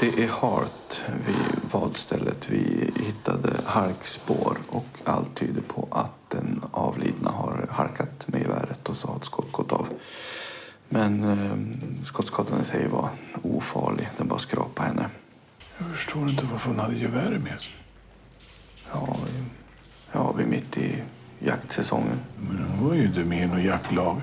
Det är halt vid vadstället. Vi hittade harkspår och allt tyder på att den avlidna har harkat med geväret och så har ett skott gått av. Men eh, skottskadan i sig var ofarlig. Den bara skrapade henne. Jag förstår inte varför hon hade geväret med sig. Ja, ja, vi är mitt i jaktsäsongen. Men hon var ju inte med i något jaktlag.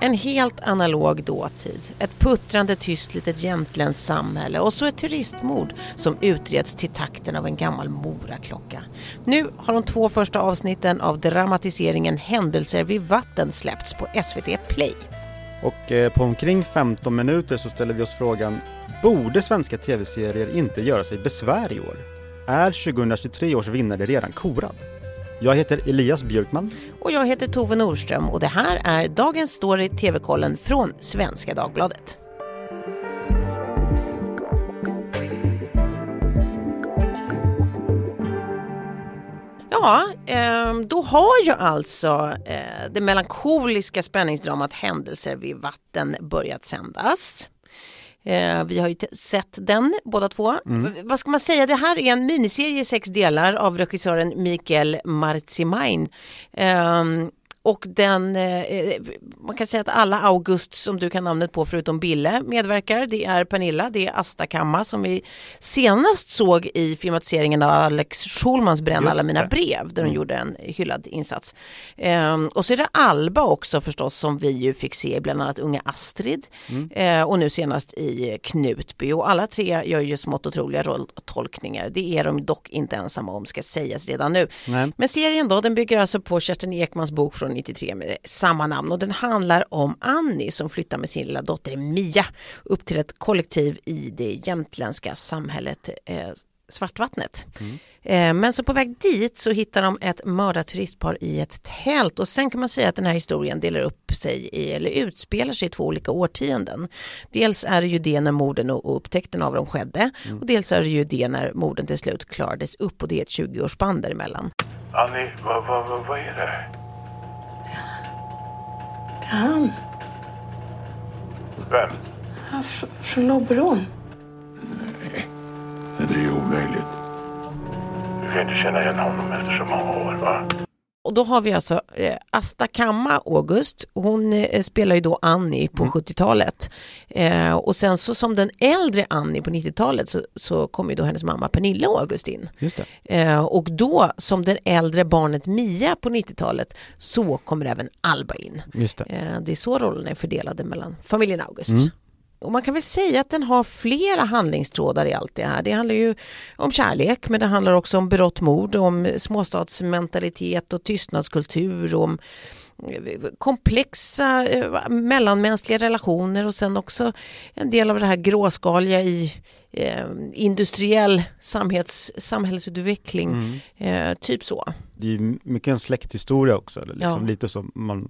En helt analog dåtid, ett puttrande tyst litet jämtländskt samhälle och så ett turistmord som utreds till takten av en gammal moraklocka. Nu har de två första avsnitten av dramatiseringen Händelser vid vatten släppts på SVT Play. Och eh, på omkring 15 minuter så ställer vi oss frågan Borde svenska tv-serier inte göra sig besvär i år? Är 2023 års vinnare redan korad? Jag heter Elias Björkman. Och jag heter Tove Norström och det här är dagens story TV-kollen från Svenska Dagbladet. Ja, ehm, då har ju alltså eh, det melankoliska spänningsdramat Händelser vid vatten börjat sändas. Eh, vi har ju sett den båda två. Mm. Vad ska man säga, det här är en miniserie i sex delar av regissören Mikael Marzimain. Eh, och den, eh, man kan säga att alla August som du kan namnet på förutom Bille medverkar. Det är Pernilla, det är Asta Kamma som vi senast såg i filmatiseringen av Alex Schulmans Bränn alla mina brev där hon mm. gjorde en hyllad insats. Um, och så är det Alba också förstås som vi ju fick se bland annat unga Astrid mm. uh, och nu senast i Knutby och alla tre gör ju smått otroliga rolltolkningar. Det är de dock inte ensamma om ska sägas redan nu. Nej. Men serien då, den bygger alltså på Kerstin Ekmans bok från 93 med samma namn och den handlar om Annie som flyttar med sin lilla dotter Mia upp till ett kollektiv i det jämtländska samhället eh, Svartvattnet. Mm. Eh, men så på väg dit så hittar de ett mördat turistpar i ett tält och sen kan man säga att den här historien delar upp sig i, eller utspelar sig i två olika årtionden. Dels är det ju det när morden och upptäckten av dem skedde mm. och dels är det ju det när morden till slut klarades upp och det är ett 20-årsspann däremellan. Annie, vad, vad, vad, vad är det? Han. Vem? Ja, fr från Lobberån. Nej, det är ju omöjligt. Du kan inte känna igen honom efter så många år, va? Och då har vi alltså eh, Asta Kamma August, hon eh, spelar ju då Annie på mm. 70-talet. Eh, och sen så som den äldre Annie på 90-talet så, så kommer ju då hennes mamma Pernilla August in. Eh, och då som den äldre barnet Mia på 90-talet så kommer även Alba in. Just det. Eh, det är så rollerna är fördelade mellan familjen August. Mm. Och man kan väl säga att den har flera handlingstrådar i allt det här. Det handlar ju om kärlek, men det handlar också om berått mord, om småstadsmentalitet och tystnadskultur, om eh, komplexa eh, mellanmänskliga relationer och sen också en del av det här gråskaliga i eh, industriell samhälls, samhällsutveckling, mm. eh, typ så. Det är mycket en släkthistoria också, liksom ja. lite så man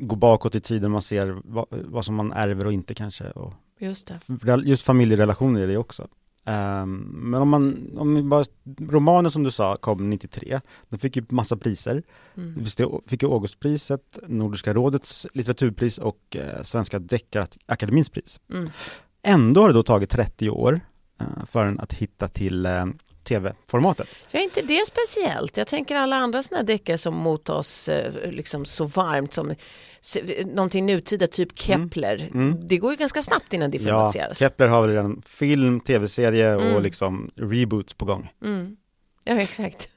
gå bakåt i tiden, man ser vad, vad, som man ärver och inte kanske. Och just det. Just familjerelationer är det också. Um, men om man, om bara, romanen som du sa kom 93, den fick ju massa priser. Mm. Det fick ju Augustpriset, Nordiska rådets litteraturpris och eh, Svenska Deckarakademins pris. Mm. Ändå har det då tagit 30 år eh, för en att hitta till eh, tv-formatet. Ja, inte det speciellt. Jag tänker alla andra sådana deckare som mottas eh, liksom så varmt som någonting nutida, typ mm. Kepler. Mm. Mm. Det går ju ganska snabbt innan det filmatiseras. Ja, Kepler har väl redan film, tv-serie och mm. liksom reboot på gång. Mm. Ja, exakt.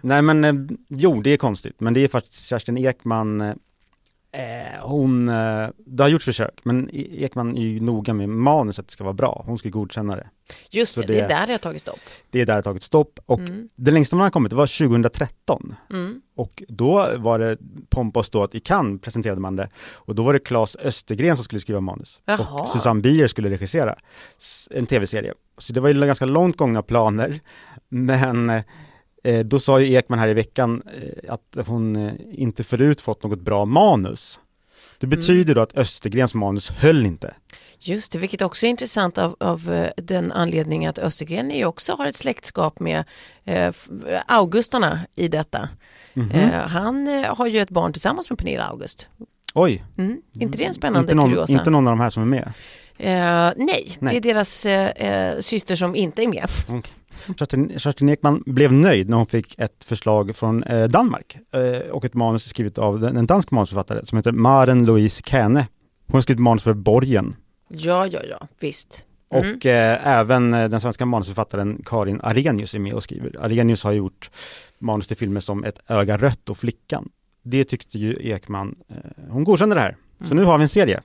Nej men, eh, jo det är konstigt, men det är faktiskt Kerstin Ekman Eh, hon, eh, det har gjorts försök, men e- Ekman är ju noga med manus att det ska vara bra. Hon ska godkänna det. Just det, det, är där det har tagit stopp. Det är där det har tagit stopp och mm. det längsta man har kommit var 2013. Mm. Och då var det pompa och ståt i Cannes presenterade man det. Och då var det Claes Östergren som skulle skriva manus. Jaha. Och Susanne Bier skulle regissera en tv-serie. Så det var ju ganska långt gångna planer. Men Eh, då sa ju Ekman här i veckan eh, att hon eh, inte förut fått något bra manus. Det mm. betyder mm. då att Östergrens manus höll inte. Just det, vilket också är intressant av, av den anledningen att Östergren ju också har ett släktskap med eh, Augustarna i detta. Mm -hmm. eh, han eh, har ju ett barn tillsammans med Pernilla August. Oj! Mm. Inte det en spännande inte någon, kuriosa? Inte någon av de här som är med? Eh, nej, nej, det är deras eh, eh, syster som inte är med. Okay. Kerstin, Kerstin Ekman blev nöjd när hon fick ett förslag från eh, Danmark eh, och ett manus skrivet av en dansk manusförfattare som heter Maren Louise Käne. Hon har skrivit manus för Borgen. Ja, ja, ja, visst. Mm. Och eh, även den svenska manusförfattaren Karin Arrhenius är med och skriver. Arrhenius har gjort manus till filmer som Ett öga rött och Flickan. Det tyckte ju Ekman, hon godkände det här. Mm. Så nu har vi en serie.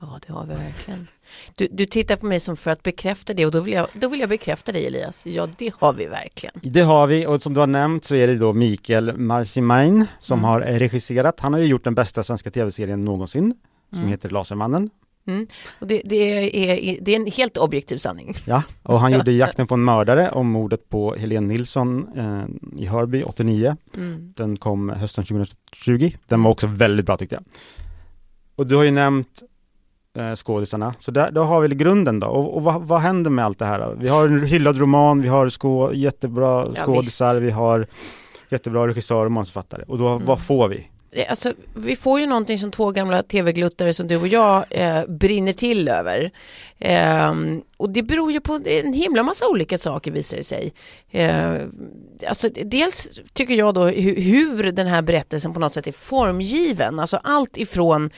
Ja, det har vi verkligen. Du, du tittar på mig som för att bekräfta det och då vill, jag, då vill jag bekräfta dig Elias. Ja, det har vi verkligen. Det har vi och som du har nämnt så är det då Mikael Marcimain som mm. har regisserat. Han har ju gjort den bästa svenska tv-serien någonsin som mm. heter Lasermannen. Mm. Och det, det, är, det är en helt objektiv sanning. Ja, och han gjorde Jakten på en mördare om mordet på Helene Nilsson eh, i Hörby 89. Mm. Den kom hösten 2020. Den var också väldigt bra tyckte jag. Och du har ju nämnt eh, skådisarna, så där, då har vi grunden då. Och, och vad, vad, händer med allt det här? Då? Vi har en hyllad roman, vi har skå, jättebra skådisar, ja, vi har jättebra regissör och manusförfattare. Och då, mm. vad får vi? Eh, alltså, vi får ju någonting som två gamla tv-gluttare som du och jag eh, brinner till över. Eh, och det beror ju på en himla massa olika saker visar det sig. Eh, alltså, dels tycker jag då hur, hur, den här berättelsen på något sätt är formgiven. Alltså allt ifrån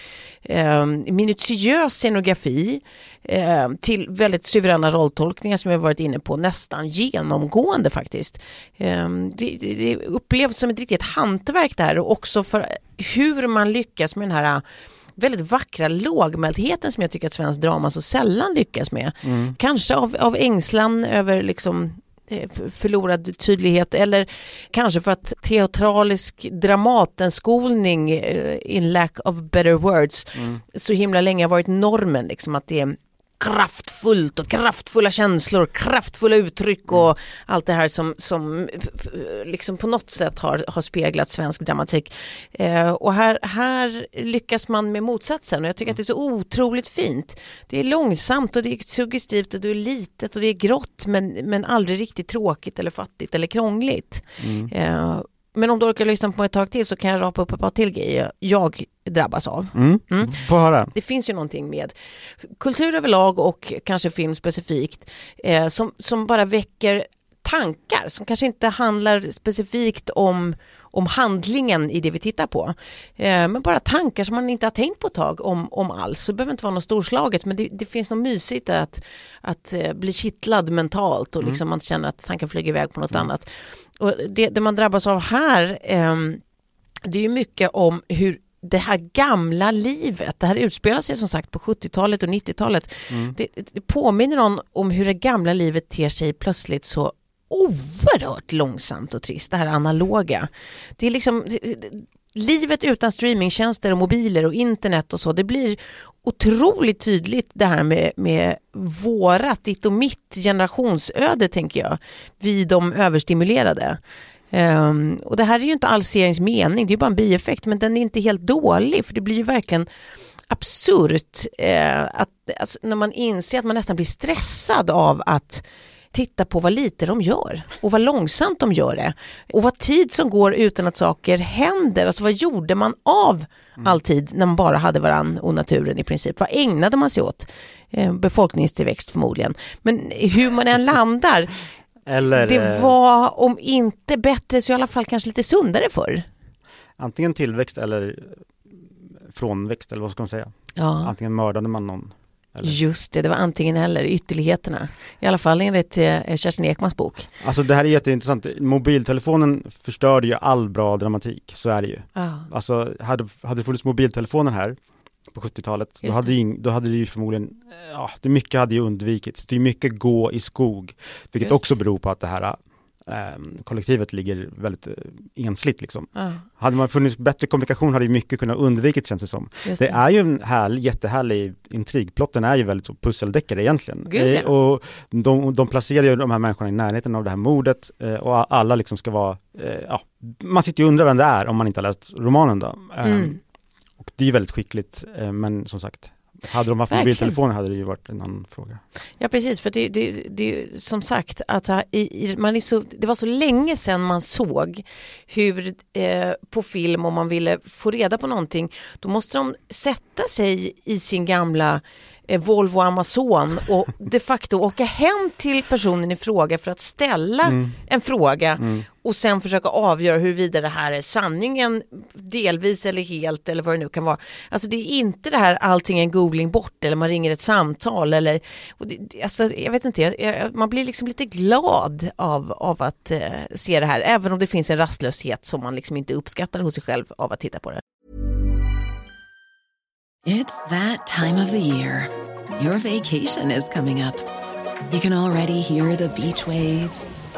eh, minutiös scenografi eh, till väldigt suveräna rolltolkningar som jag varit inne på nästan genomgående faktiskt. Eh, det, det upplevs som ett riktigt hantverk där och också för hur man lyckas med den här väldigt vackra lågmäldheten som jag tycker att svensk drama så sällan lyckas med. Mm. Kanske av, av ängslan över liksom eh, förlorad tydlighet eller kanske för att teatralisk dramatenskolning eh, in lack of better words mm. så himla länge har varit normen liksom att det är kraftfullt och kraftfulla känslor, kraftfulla uttryck och mm. allt det här som, som liksom på något sätt har, har speglat svensk dramatik. Eh, och här, här lyckas man med motsatsen och jag tycker att det är så otroligt fint. Det är långsamt och det är suggestivt och det är litet och det är grått men, men aldrig riktigt tråkigt eller fattigt eller krångligt. Mm. Eh, men om du orkar lyssna på ett tag till så kan jag rapa upp ett par till grejer jag drabbas av. Mm. Mm. Få höra. Det finns ju någonting med kultur överlag och kanske film specifikt eh, som, som bara väcker tankar som kanske inte handlar specifikt om, om handlingen i det vi tittar på. Eh, men bara tankar som man inte har tänkt på ett tag om, om alls. Så det behöver inte vara något storslaget men det, det finns något mysigt att, att eh, bli kittlad mentalt och mm. liksom man känner att tanken flyger iväg på något mm. annat. Och det, det, man drabbas av här eh, det är ju mycket om hur det här gamla livet, det här utspelar sig som sagt på 70-talet och 90-talet. Mm. Det, det, påminner om, om hur det gamla livet ter sig plötsligt så oerhört långsamt och trist, det här analoga. Det är liksom, livet utan streamingtjänster och mobiler och internet och så, det blir otroligt tydligt det här med, med vårat, ditt och mitt generationsöde tänker jag, vi de överstimulerade. Um, och det här är ju inte alls seriens mening, det är bara en bieffekt, men den är inte helt dålig, för det blir ju verkligen absurt eh, att, alltså, när man inser att man nästan blir stressad av att titta på vad lite de gör och vad långsamt de gör det och vad tid som går utan att saker händer. Alltså vad gjorde man av all tid när man bara hade varann och naturen i princip? Vad ägnade man sig åt? Eh, befolkningstillväxt förmodligen. Men hur man än landar, Eller, det eh, var om inte bättre så i alla fall kanske lite sundare förr. Antingen tillväxt eller frånväxt eller vad ska man säga? Ja. Antingen mördade man någon eller? Just det, det var antingen eller, ytterligheterna. I alla fall enligt eh, Kerstin Ekmans bok. Alltså det här är jätteintressant. Mobiltelefonen förstörde ju all bra dramatik, så är det ju. Ah. Alltså hade, hade det funnits mobiltelefoner här på 70-talet, då hade, då hade det ju förmodligen, ja, det mycket hade ju undvikits. Det är mycket gå i skog, vilket Just. också beror på att det här Ehm, kollektivet ligger väldigt eh, ensligt liksom. Ja. Hade man funnits bättre kommunikation hade mycket kunnat undvikits känns det som. Det. det. är ju en härlig, jättehärlig intrig, plotten är ju väldigt så pusseldeckare egentligen. Gud, ja. Eh, och de, de placerar ju de här människorna i närheten av det här mordet eh, och alla liksom ska vara, ja, man sitter ju och undrar vem det är om man inte har läst romanen då. Ehm, mm. Och det är väldigt skickligt, men som sagt, hade de haft Verkligen. mobiltelefoner hade det ju varit en annan fråga. Ja precis, för det, det, det som sagt att i, man är så, det var så länge sedan man såg hur eh, på film om man ville få reda på någonting, då måste de sätta sig i sin gamla eh, Volvo Amazon och de facto åka hem till personen i fråga för att ställa mm. en fråga mm och sen försöka avgöra huruvida det här är sanningen delvis eller helt eller vad det nu kan vara. Alltså det är inte det här allting är en googling bort eller man ringer ett samtal eller det, alltså, jag vet inte, jag, man blir liksom lite glad av, av att eh, se det här även om det finns en rastlöshet som man liksom inte uppskattar hos sig själv av att titta på det. It's that time of the year. Your vacation is coming up. You can already hear the beach waves,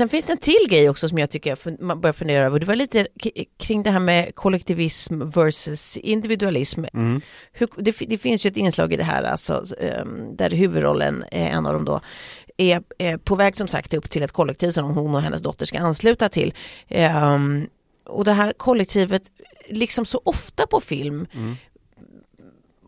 Sen finns det en till grej också som jag tycker man börjar fundera över. Det var lite kring det här med kollektivism versus individualism. Mm. Hur, det, det, finns ju ett inslag i det här alltså, ehm, där huvudrollen, en av dem då, är, är, på väg som sagt upp till ett kollektiv som hon och hennes dotter ska ansluta till. Um, och det här kollektivet, liksom så ofta på film, mm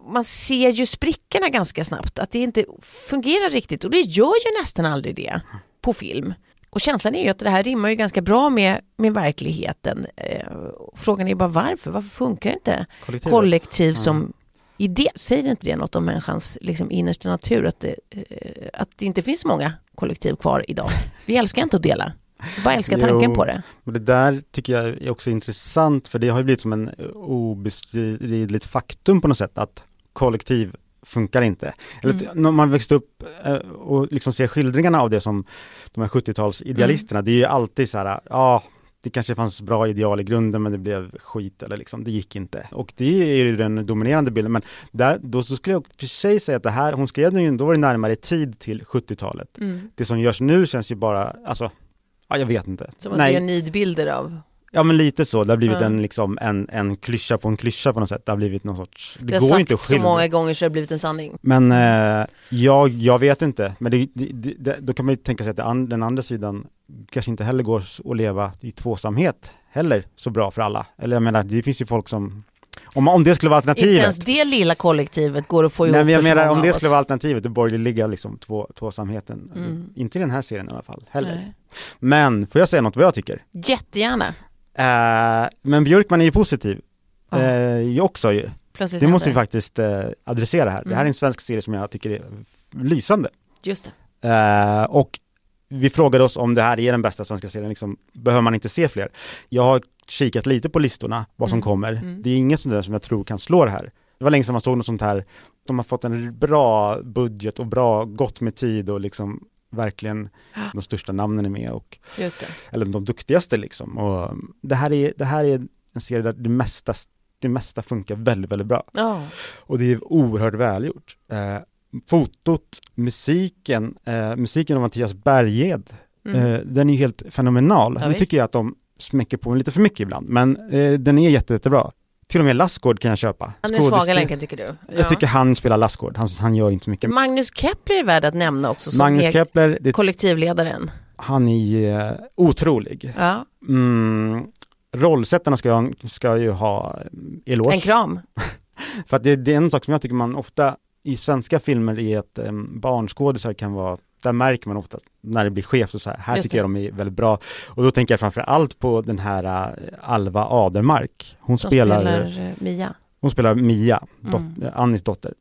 man ser ju sprickorna ganska snabbt, att det inte fungerar riktigt och det gör ju nästan aldrig det på film. Och känslan är ju att det här rimmar ju ganska bra med, med verkligheten. Eh, frågan är bara varför? Varför funkar det inte? Kollektiv, Kollektiv som mm. idé, säger inte det något om människans liksom, innersta natur? Att det, eh, att det inte finns många kollektiv kvar idag. Vi älskar inte att dela. Vi bara älskar tanken jo, på det. Och det där tycker jag är också intressant för det har ju blivit som en obestridligt faktum på något sätt att kollektiv funkar inte. Eller mm. när man växte upp eh, och liksom ser skildringarna av det som de här 70-tals idealisterna, mm. det är ju alltid så här, ja, det kanske fanns bra ideal i grunden men det blev skit eller liksom, det gick inte. Och det är ju den dominerande bilden. Men där, då skulle jag för sig säga att det här, hon skrev den ju, då var det närmare tid till 70-talet. Mm. Det som görs nu känns ju bara, alltså, ja, jag vet inte. Som att Nej. du gör nidbilder av Ja men lite så, det har blivit mm. en, liksom, en, en klyscha på en klyscha på något sätt. Det har blivit någon sorts, det, det går inte att skilja. så många gånger så har det blivit en sanning. Men eh, jag, jag vet inte, men det, det, det, då kan man ju tänka sig att an, den andra sidan kanske inte heller går att leva i tvåsamhet heller så bra för alla. Eller jag menar, det finns ju folk som om, om det skulle vara alternativet. Inte ens det lilla kollektivet går att få ihop Nej men jag menar om det skulle vara alternativet, det borgerliga liksom två, tvåsamheten. Mm. Inte i den här serien i alla fall, heller. Nej. Men, får jag säga något vad jag tycker? Jättegärna. Uh, men Björkman är ju positiv, uh, också ju. Plötsligt det måste vi faktiskt uh, adressera här. Mm. Det här är en mm. svensk serie som jag tycker är lysande. Just det. och vi frågade oss om det här är den bästa svenska serien, liksom, behöver man inte se fler? Jag har kikat lite på listorna, vad som mm. kommer. Mm. Det är inget sånt där som jag tror kan slå det här. Det var länge sedan man såg något sånt här, de har fått en bra budget och bra, gott med tid och liksom verkligen de största namnen är med och eller de duktigaste liksom. Och det här är, det här är en serie där det mesta, det mesta funkar väldigt, väldigt bra. Oh. Och det är oerhört välgjort. Eh, fotot, musiken, eh, musiken av Mattias Berged, mm. eh, den är helt fenomenal. Ja, nu tycker jag att de smäcker på lite för mycket ibland, men eh, den är jätte, jättebra. Till och med Lassgård kan jag köpa. Han är svaga länken tycker du? Jag ja. tycker han spelar Lassgård, han, han gör inte mycket. Magnus Kepler är värd att nämna också som Magnus Kepler, det, kollektivledaren. Han är uh, otrolig. Ja. Mm, rollsättarna ska, ska ju ha eloge. En kram. För att det, det, är en sak som jag tycker man ofta i svenska filmer är att um, barnskådisar kan vara där märker man oftast när det blir skevt och så här, här Just tycker det. jag de är väldigt bra. Och då tänker jag framför allt på den här uh, Alva Adermark. Hon spelar, spelar uh, Mia. Hon spelar Mia, dot, mm. Annis dotter.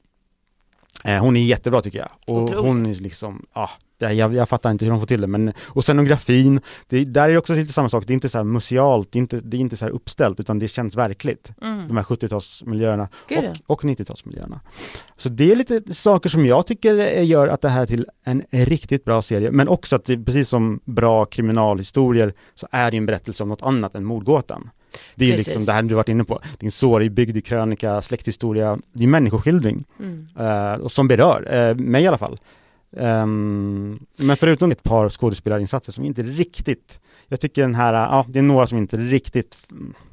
Eh, hon är jättebra tycker jag. Och Otroligt. hon är liksom, ja, jag, jag fattar inte hur de får till det, men och scenografin, det, där är det också lite samma sak, det är inte så här musealt, det är inte, det är inte så här uppställt, utan det känns verkligt. Mm. De här 70-talsmiljöerna och, och 90-talsmiljöerna. Så det är lite saker som jag tycker gör att det här till en riktigt bra serie, men också att det, precis som bra kriminalhistorier, så är det en berättelse om något annat än mordgåtan. Det är Precis. liksom det här du varit inne på, det är en sorgbyggd krönika, släkthistoria, det är människoskildring mm. uh, och som berör, uh, mig i alla fall. Um, men förutom ett par skådespelarinsatser som inte riktigt, jag tycker den här, ja det är några som inte riktigt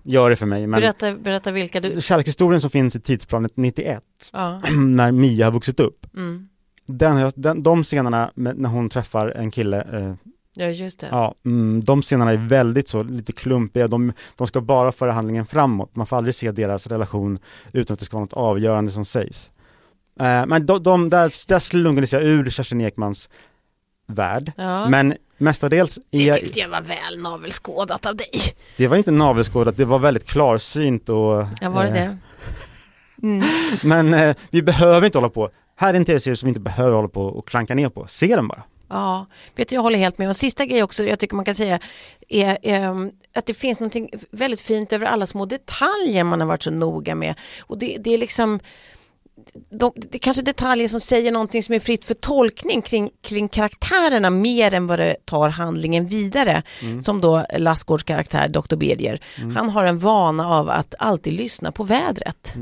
gör det för mig. Men berätta, berätta vilka du... Kärlekshistorien som finns i tidsplanet 91, ja. när Mia har vuxit upp. Mm. Den, den, de scenerna med, när hon träffar en kille, eh, Ja, just det. Ja, mm, de scenerna är väldigt så, lite klumpiga, de, de ska bara föra handlingen framåt, man får aldrig se deras relation utan att det ska vara något avgörande som sägs. Eh, men de, de, där, där slungades jag ur Kerstin Ekmans värld, Ja. men mestadels Det är, tyckte jag var väl navelskådat av dig. det var inte navelskådat, det var väldigt klarsynt och Ja, var det eh, det? Mm. Men eh, vi behöver inte hålla på, här är en tv-serie som vi inte behöver hålla på och klanka ner på, se den bara. Ja, vet du, jag håller helt med. Och sista grej också, jag tycker man kan säga, är ehm, att det finns något väldigt fint över alla små detaljer man har varit så noga med. Och det, det är liksom, de, det är kanske detaljer som säger någonting som är fritt för tolkning kring, kring karaktärerna mer än vad det tar handlingen vidare. Som då Lassgårds karaktär, Dr. Birger. Han har en vana av att alltid lyssna på vädret.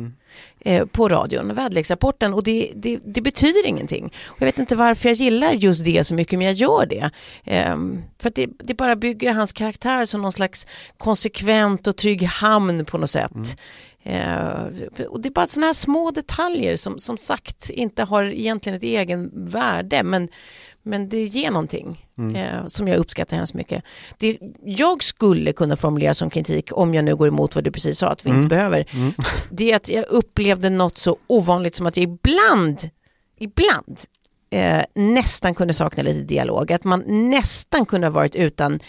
eh, På radion, väderleksrapporten och det, det, det betyder ingenting. Och jag vet inte varför jag gillar just det så mycket men jag gör det. Ehm, för det, det bara bygger hans karaktär som någon slags konsekvent och trygg hamn på något sätt. Eh, och det är bara sådana här små detaljer som som sagt inte har egentligen ett egen värde men, men det ger någonting eh, som jag uppskattar hemskt mycket. Det jag skulle kunna formulera som kritik om jag nu går emot vad du precis sa att vi inte behöver det är att jag upplevde något så ovanligt som att jag ibland ibland eh, nästan kunde sakna lite dialog. Att man nästan kunde ha varit utan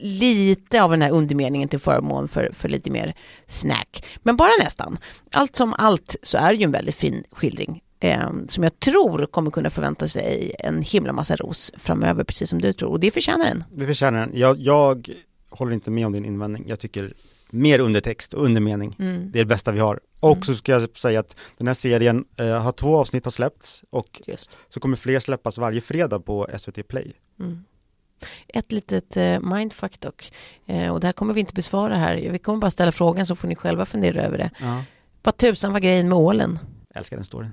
lite av den här undermeningen till förmån för, för lite mer snack. Men bara nästan. Allt som allt så är det ju en väldigt fin skildring. Eh, som jag tror kommer kunna förvänta sig en himla massa ros framöver, precis som du tror. Och det förtjänar den. Det förtjänar den. Jag, jag håller inte med om din invändning. Jag tycker mer undertext och undermening, Mm. det är det bästa vi har. Och så ska jag säga att den här serien eh, har två avsnitt har släppts och Just. så kommer fler släppas varje fredag på SVT Play. Mm. Ett litet eh, mindfuck dock. Eh, och det här kommer vi inte besvara här. Vi kommer bara ställa frågan så får ni själva fundera över det. Ja. Vad tusan var grejen med ålen? Älskar den storyn.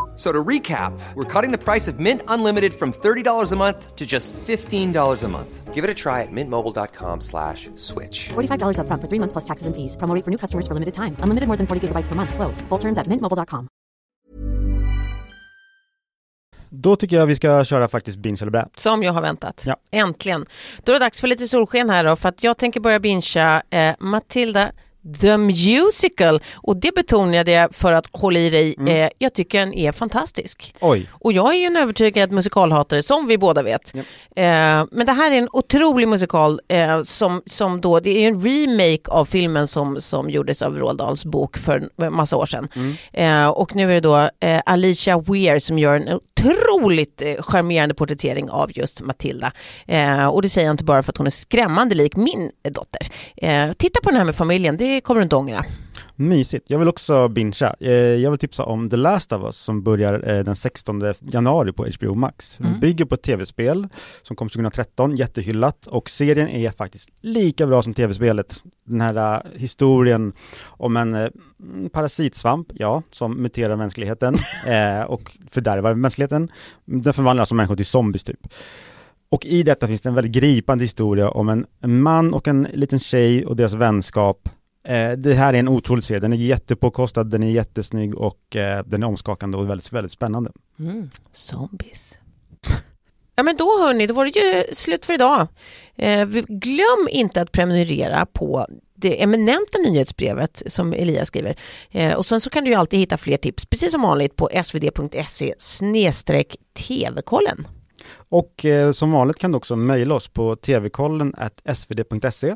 So to recap, we're cutting the price of Mint Unlimited from $30 a month to just $15 a month. Give it a try at mintmobile.com slash switch. $45 upfront for three months plus taxes and fees. Promo rate for new customers for limited time. Unlimited more than 40 gigabytes per month. Slows. Full terms at mintmobile.com. Då tycker jag vi ska köra faktiskt binge eller blä. Som jag har väntat. Ja. Äntligen. Då är det dags för lite solsken här då, för att jag tänker börja bingea eh, Matilda The Musical. Och det betonade jag för att hålla i dig. Eh, jag tycker den är fantastisk. Oj, Och jag är ju en övertygad musikalhatare som vi båda vet. Eh, men det här är en otrolig musikal eh, som, som då, det är en remake av filmen som, som gjordes av Roald Dahls bok för en massa år sedan. Eh, och nu är det då eh, Alicia Weir som gör en otroligt eh, charmerande porträttering av just Matilda. Och det säger jag inte bara för att hon är skrämmande lik min dotter. Titta på den här med familjen, det kommer du inte ångra. mysigt. Jag vill också bingea. Eh, Jag vill tipsa om The Last of Us som börjar eh, den 16 januari på HBO Max. Den bygger på ett tv-spel som kom 2013, jättehyllat och serien är faktiskt lika bra som tv-spelet. Den här eh, historien om en mm, parasitsvamp, ja, som muterar mänskligheten och fördärvar mänskligheten. Den förvandlar alltså människor till zombies typ. Och i detta finns det en väldigt gripande historia om en, en man och en liten tjej och deras vänskap. Eh, det här är en otrolig serie, den är jättepåkostad, den är jättesnygg och eh, den är omskakande och väldigt, väldigt spännande. Mm, zombies. Ja men då hörni, då var det ju slut för idag. Eh, glöm inte att prenumerera på det eminenta nyhetsbrevet som Elias skriver. Eh, och sen så kan du ju alltid hitta fler tips, precis som vanligt på svd.se snedstreck tv-kollen. Och eh, som vanligt kan du också mejla oss på tvkollen svd.se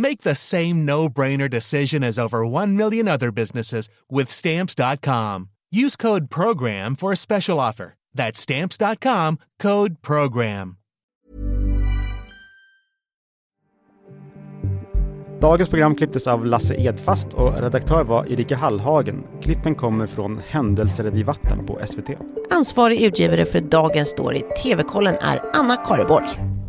Make the same no-brainer decision as over 1 million other businesses with stamps.com. Use code program for a special offer. That's stamps.com, code program. Dagens program klipptes av Lasse Edfast och redaktör var Erika Hallhagen. Klippen kommer från Händelser vid vatten på SVT. Ansvarig utgivare för Dagens Story TV-kollen är Anna Kareborg.